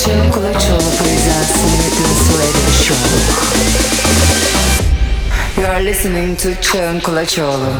Чен Кулачева произносит Radio Show. You are listening to Чен Кулачева.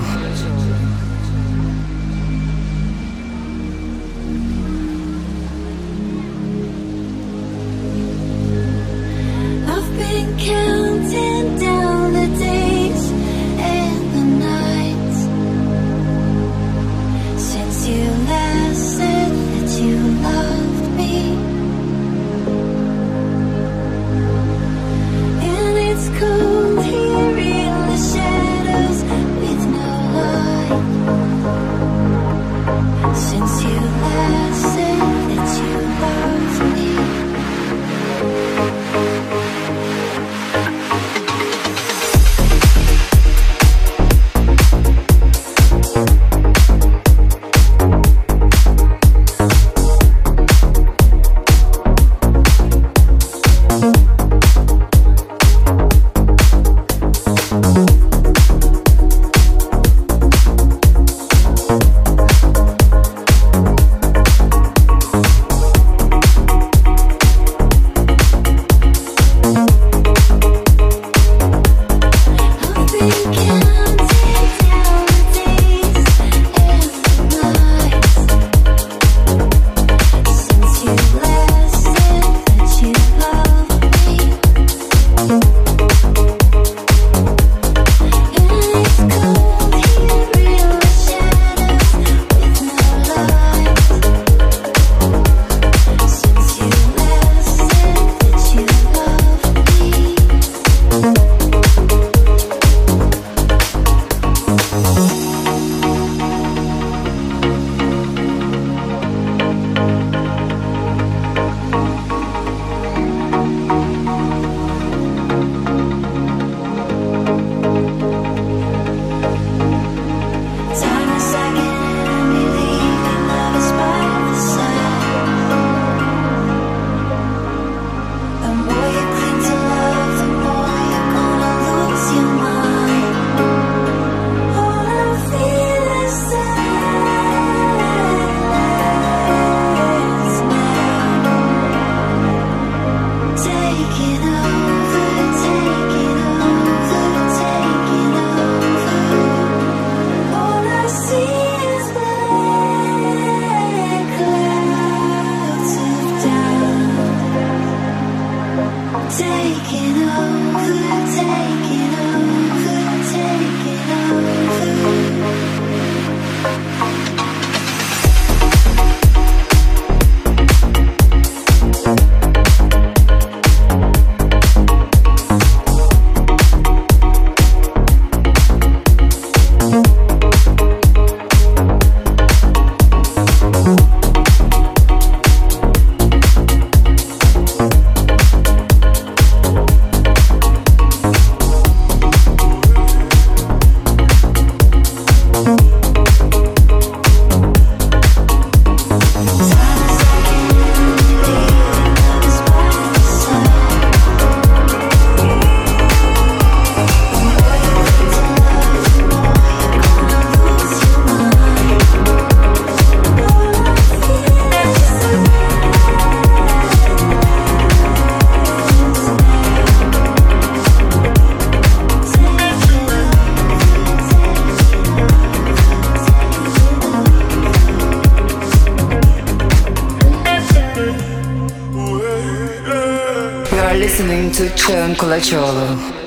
listening to Cagin Kulacoglu.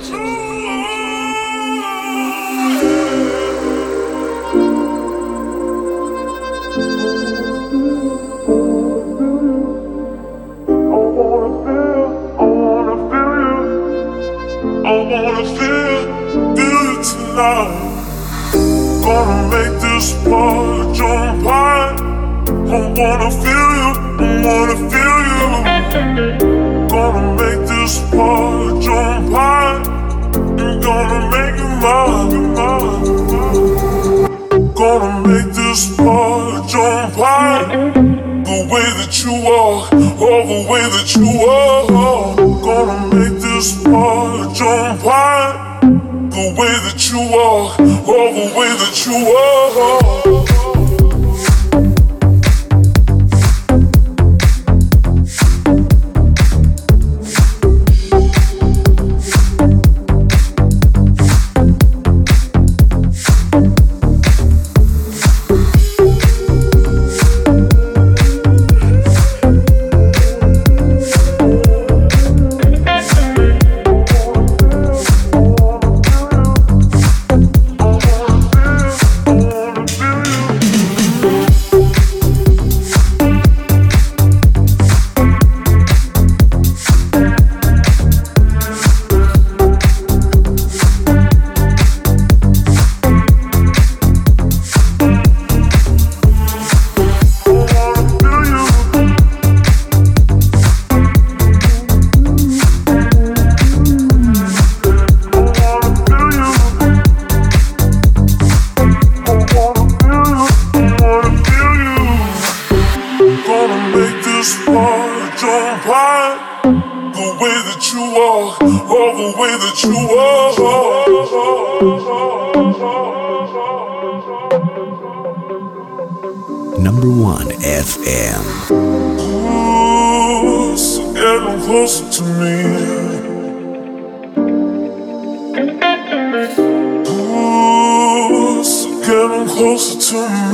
Gonna make this bar jump high. I wanna feel. you. with you. Oh, oh, oh, Number one FM. Getting closer to me. Getting closer to me.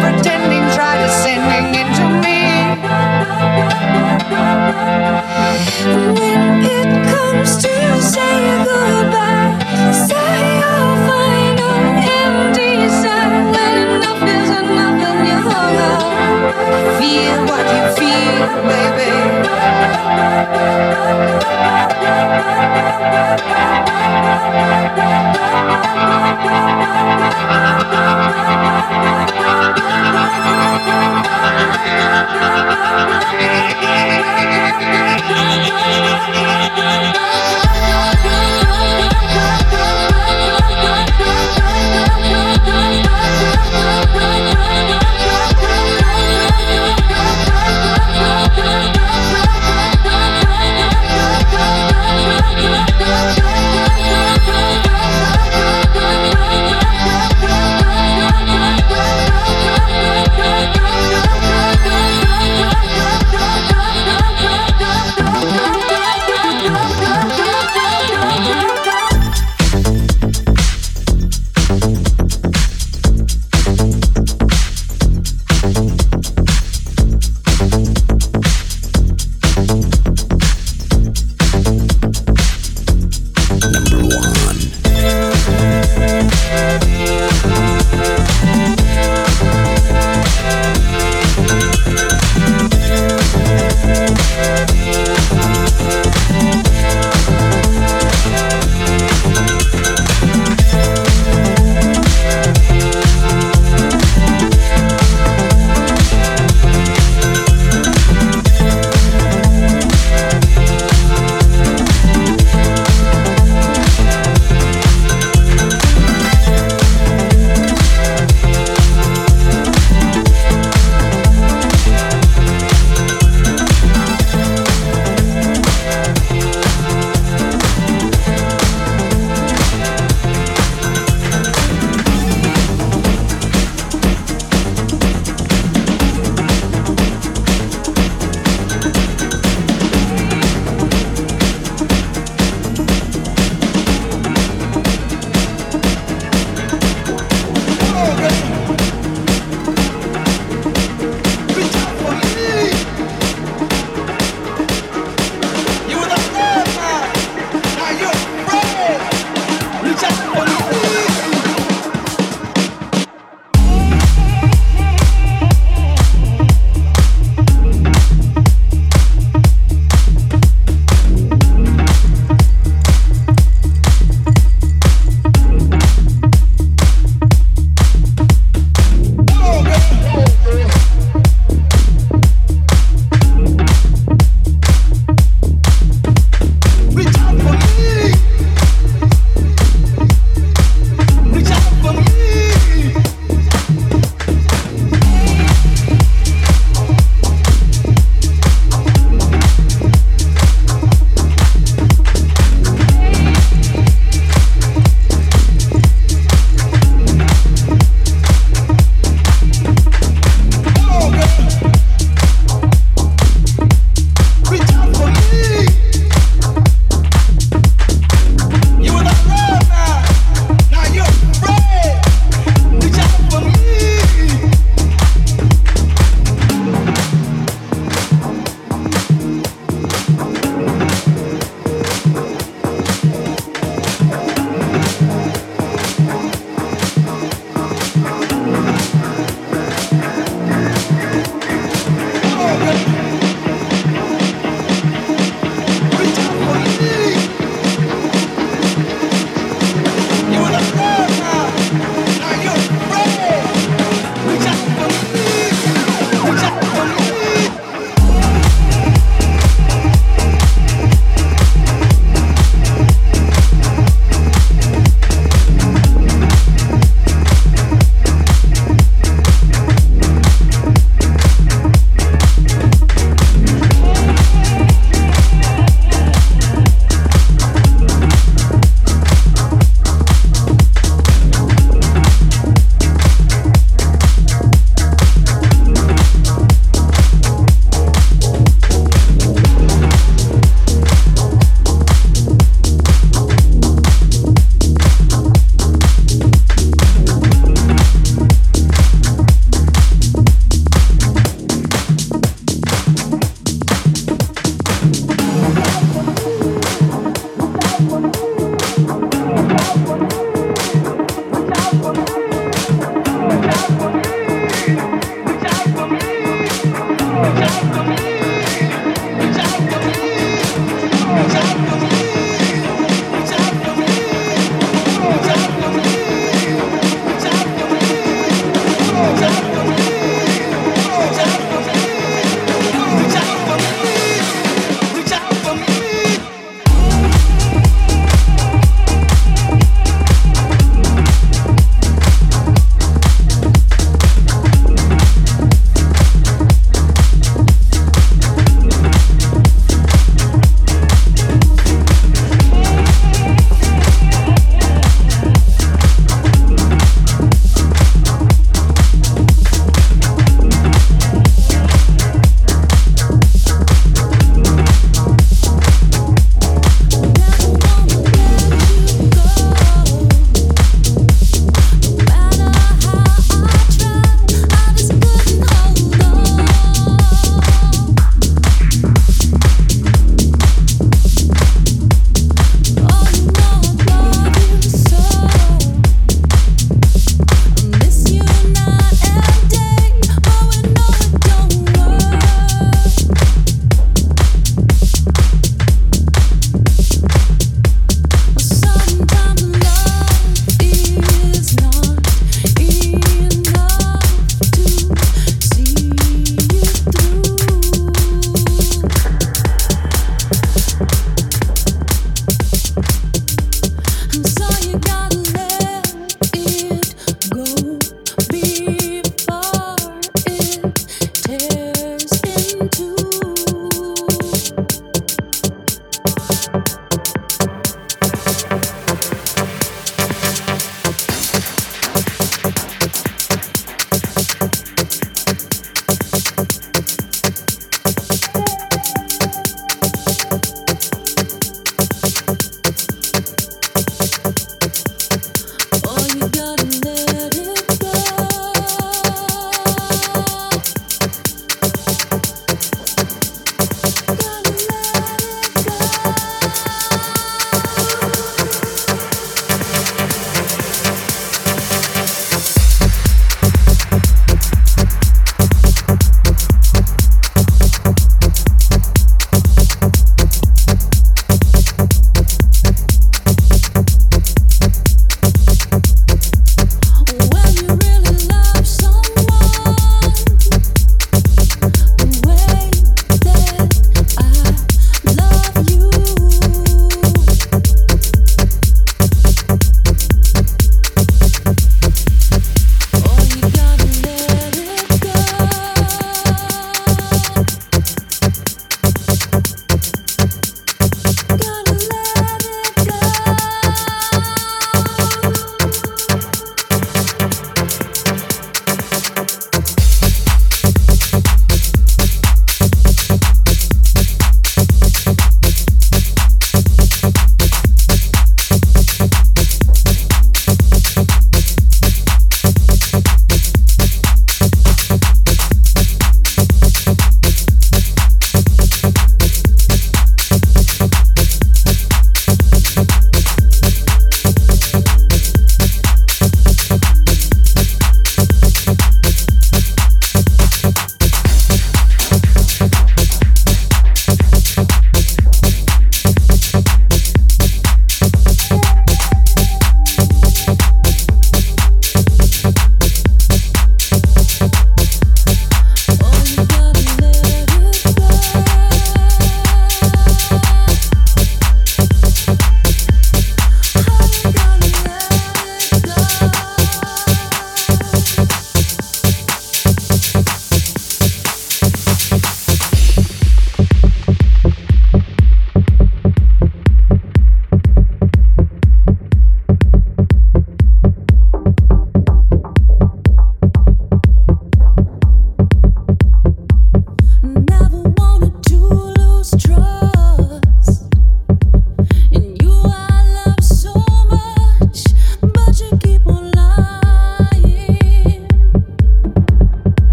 pretending, try descending into me. When it comes to saying goodbye. Feel what you feel, baby.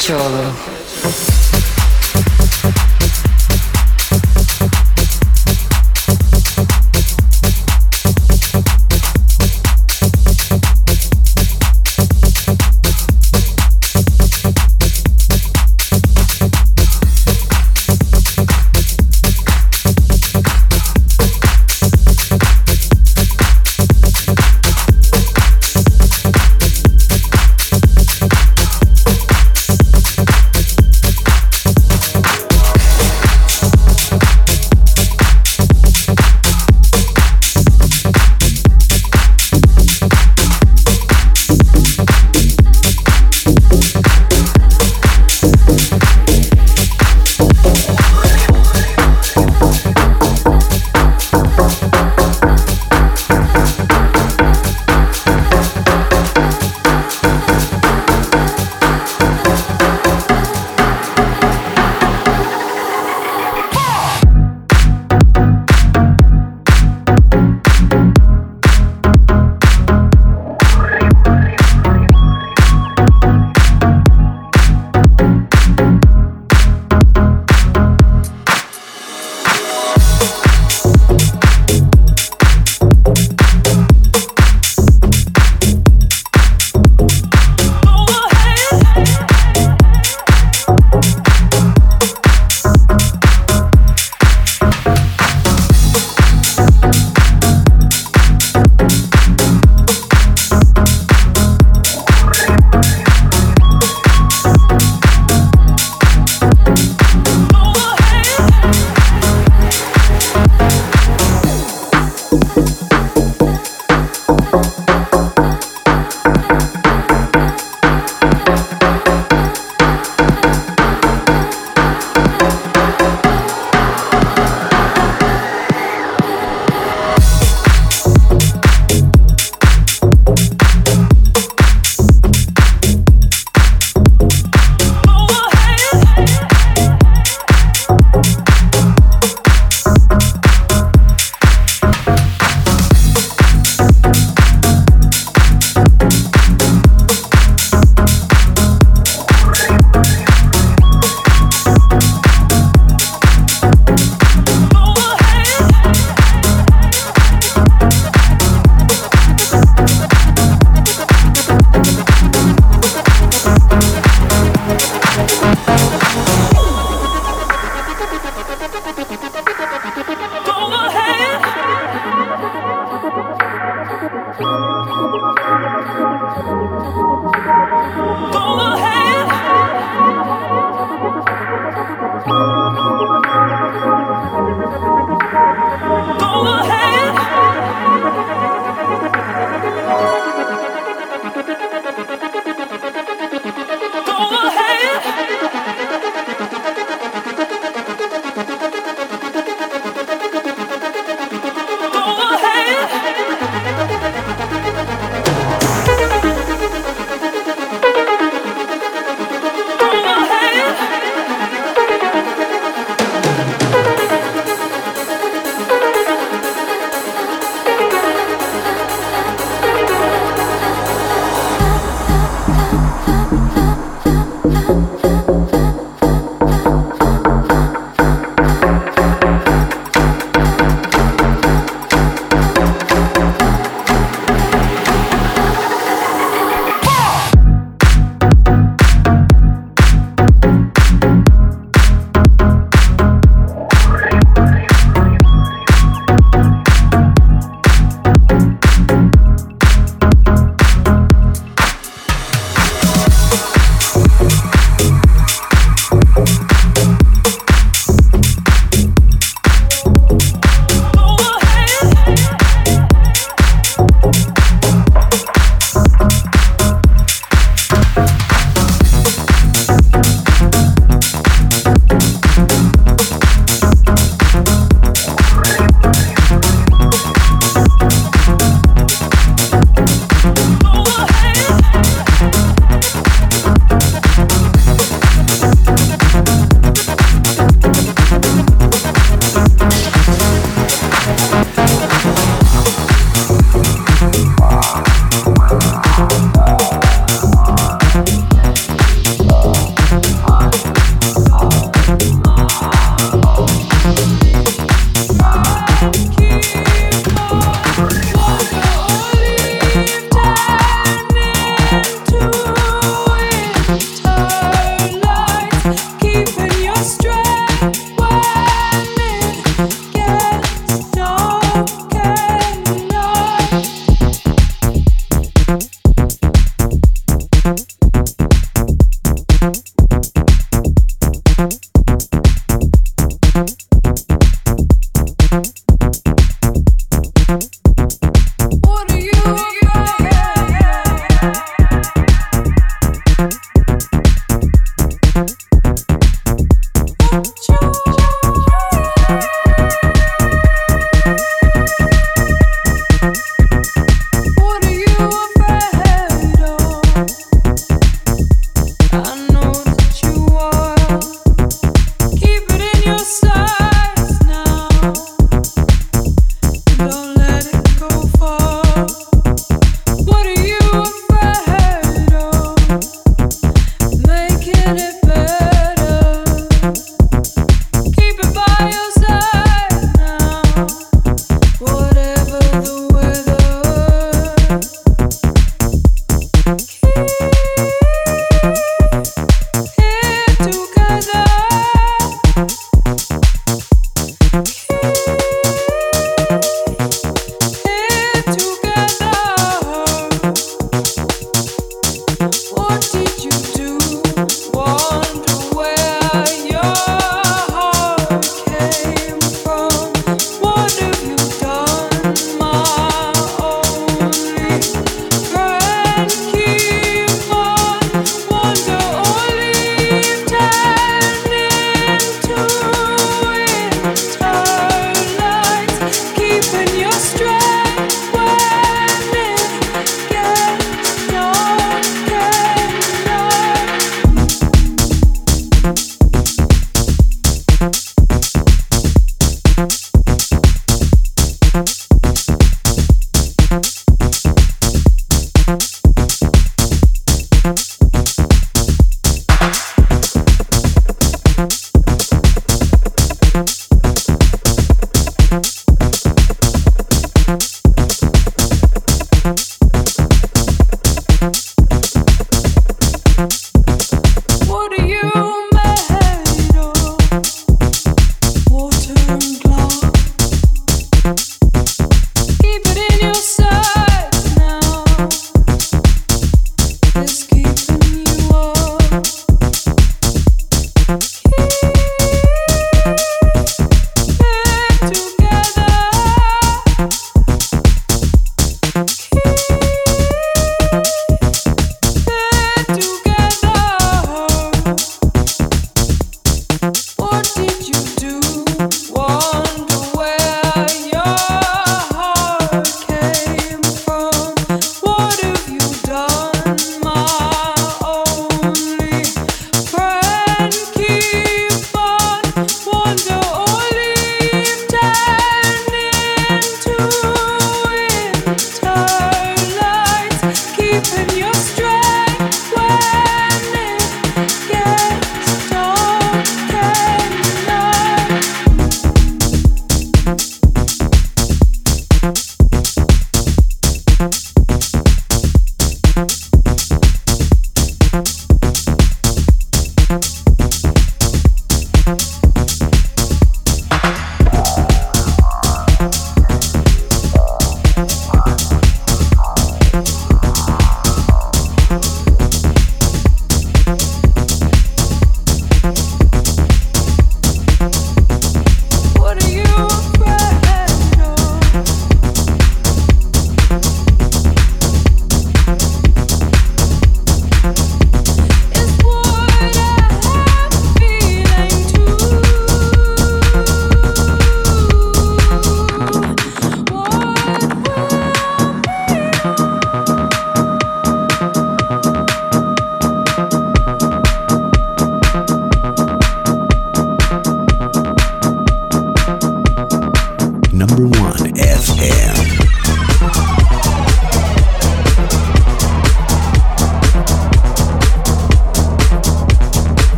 Kılıçoğlu